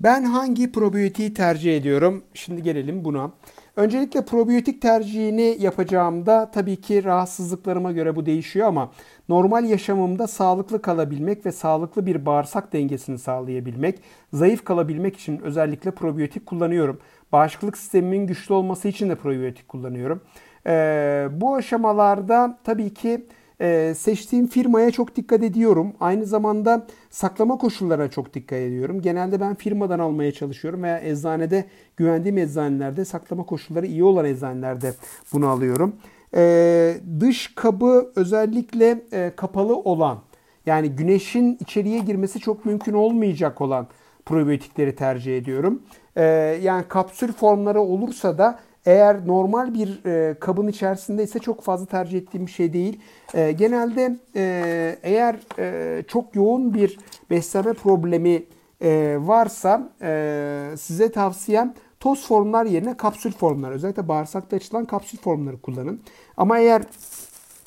Ben hangi probiyotiği tercih ediyorum? Şimdi gelelim buna. Öncelikle probiyotik tercihini yapacağımda tabii ki rahatsızlıklarıma göre bu değişiyor ama normal yaşamımda sağlıklı kalabilmek ve sağlıklı bir bağırsak dengesini sağlayabilmek, zayıf kalabilmek için özellikle probiyotik kullanıyorum. Bağışıklık sistemimin güçlü olması için de probiyotik kullanıyorum. Ee, bu aşamalarda tabii ki ee, seçtiğim firmaya çok dikkat ediyorum. Aynı zamanda saklama koşullarına çok dikkat ediyorum. Genelde ben firmadan almaya çalışıyorum veya eczanede güvendiğim eczanelerde saklama koşulları iyi olan eczanelerde bunu alıyorum. Ee, dış kabı özellikle e, kapalı olan yani güneşin içeriye girmesi çok mümkün olmayacak olan probiyotikleri tercih ediyorum. Ee, yani kapsül formları olursa da eğer normal bir e, kabın içerisinde ise çok fazla tercih ettiğim bir şey değil. E, genelde e, eğer e, çok yoğun bir beslenme problemi e, varsa e, size tavsiyem toz formlar yerine kapsül formlar. Özellikle bağırsakta açılan kapsül formları kullanın. Ama eğer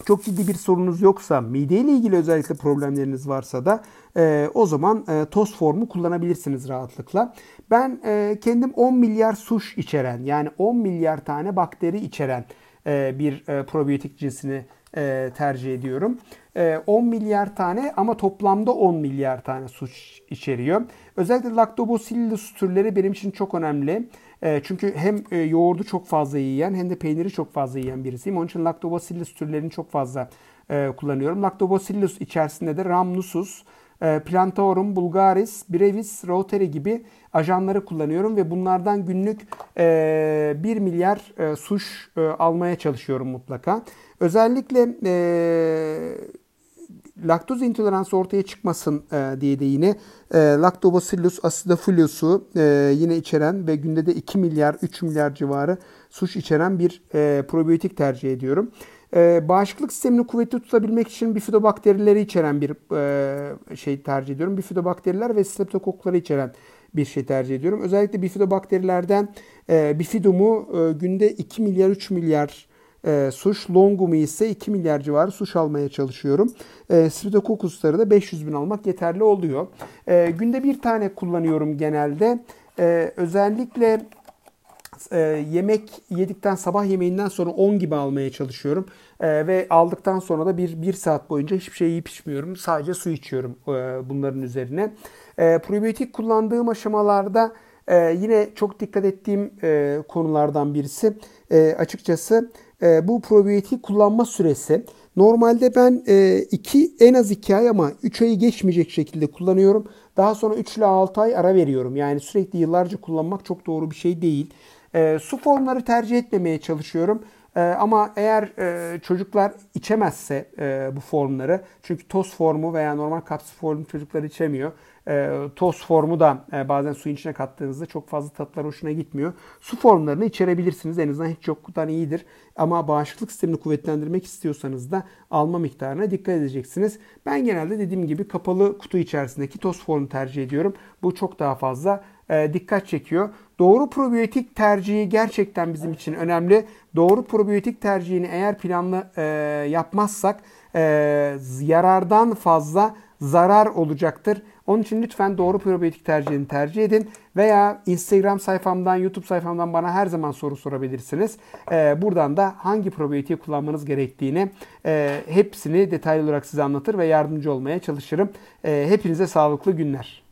çok ciddi bir sorunuz yoksa, mideyle ilgili özellikle problemleriniz varsa da e, o zaman e, toz formu kullanabilirsiniz rahatlıkla. Ben e, kendim 10 milyar suş içeren yani 10 milyar tane bakteri içeren e, bir e, probiyotik cinsini e, tercih ediyorum. E, 10 milyar tane ama toplamda 10 milyar tane suş içeriyor. Özellikle Lactobacillus türleri benim için çok önemli. E, çünkü hem e, yoğurdu çok fazla yiyen hem de peyniri çok fazla yiyen birisiyim. Onun için Lactobacillus türlerini çok fazla e, kullanıyorum. Lactobacillus içerisinde de Rhamnusus, Plantaorum, Bulgaris, Brevis, Rotary gibi ajanları kullanıyorum ve bunlardan günlük e, 1 milyar e, suş e, almaya çalışıyorum mutlaka. Özellikle e, laktoz intoleransı ortaya çıkmasın e, diye de yine e, Lactobacillus acidophilos'u e, yine içeren ve günde de 2 milyar 3 milyar civarı suş içeren bir e, probiyotik tercih ediyorum. E, bağışıklık sistemini kuvvetli tutabilmek için bifidobakterileri içeren bir e, şey tercih ediyorum. Bifidobakteriler ve streptokokları içeren bir şey tercih ediyorum. Özellikle bifidobakterilerden e, bifidumu e, günde 2 milyar 3 milyar e, suş, longumu ise 2 milyar civarı suş almaya çalışıyorum. E, Streptokokusları da 500 bin almak yeterli oluyor. E, günde bir tane kullanıyorum genelde. E, özellikle e, yemek yedikten sabah yemeğinden sonra 10 gibi almaya çalışıyorum. E, ve aldıktan sonra da bir, bir saat boyunca hiçbir şey yiyip içmiyorum. Sadece su içiyorum e, bunların üzerine. E, probiyotik kullandığım aşamalarda e, yine çok dikkat ettiğim e, konulardan birisi e, açıkçası e, bu probiyotik kullanma süresi. Normalde ben e, iki, en az 2 ay ama 3 ayı geçmeyecek şekilde kullanıyorum. Daha sonra 3 ile 6 ay ara veriyorum. Yani sürekli yıllarca kullanmak çok doğru bir şey değil. E, su formları tercih etmemeye çalışıyorum. E, ama eğer e, çocuklar içemezse e, bu formları, çünkü toz formu veya normal kapsül formu çocuklar içemiyor. E, toz formu da e, bazen suyun içine kattığınızda çok fazla tatlar hoşuna gitmiyor. Su formlarını içerebilirsiniz. En azından hiç yoktan iyidir. Ama bağışıklık sistemini kuvvetlendirmek istiyorsanız da alma miktarına dikkat edeceksiniz. Ben genelde dediğim gibi kapalı kutu içerisindeki toz formu tercih ediyorum. Bu çok daha fazla e, dikkat çekiyor. Doğru probiyotik tercihi gerçekten bizim için önemli. Doğru probiyotik tercihini eğer planlı e, yapmazsak e, yarardan fazla zarar olacaktır. Onun için lütfen doğru probiyotik tercihini tercih edin. Veya Instagram sayfamdan, YouTube sayfamdan bana her zaman soru sorabilirsiniz. Ee, buradan da hangi probiyotiği kullanmanız gerektiğini e, hepsini detaylı olarak size anlatır ve yardımcı olmaya çalışırım. E, hepinize sağlıklı günler.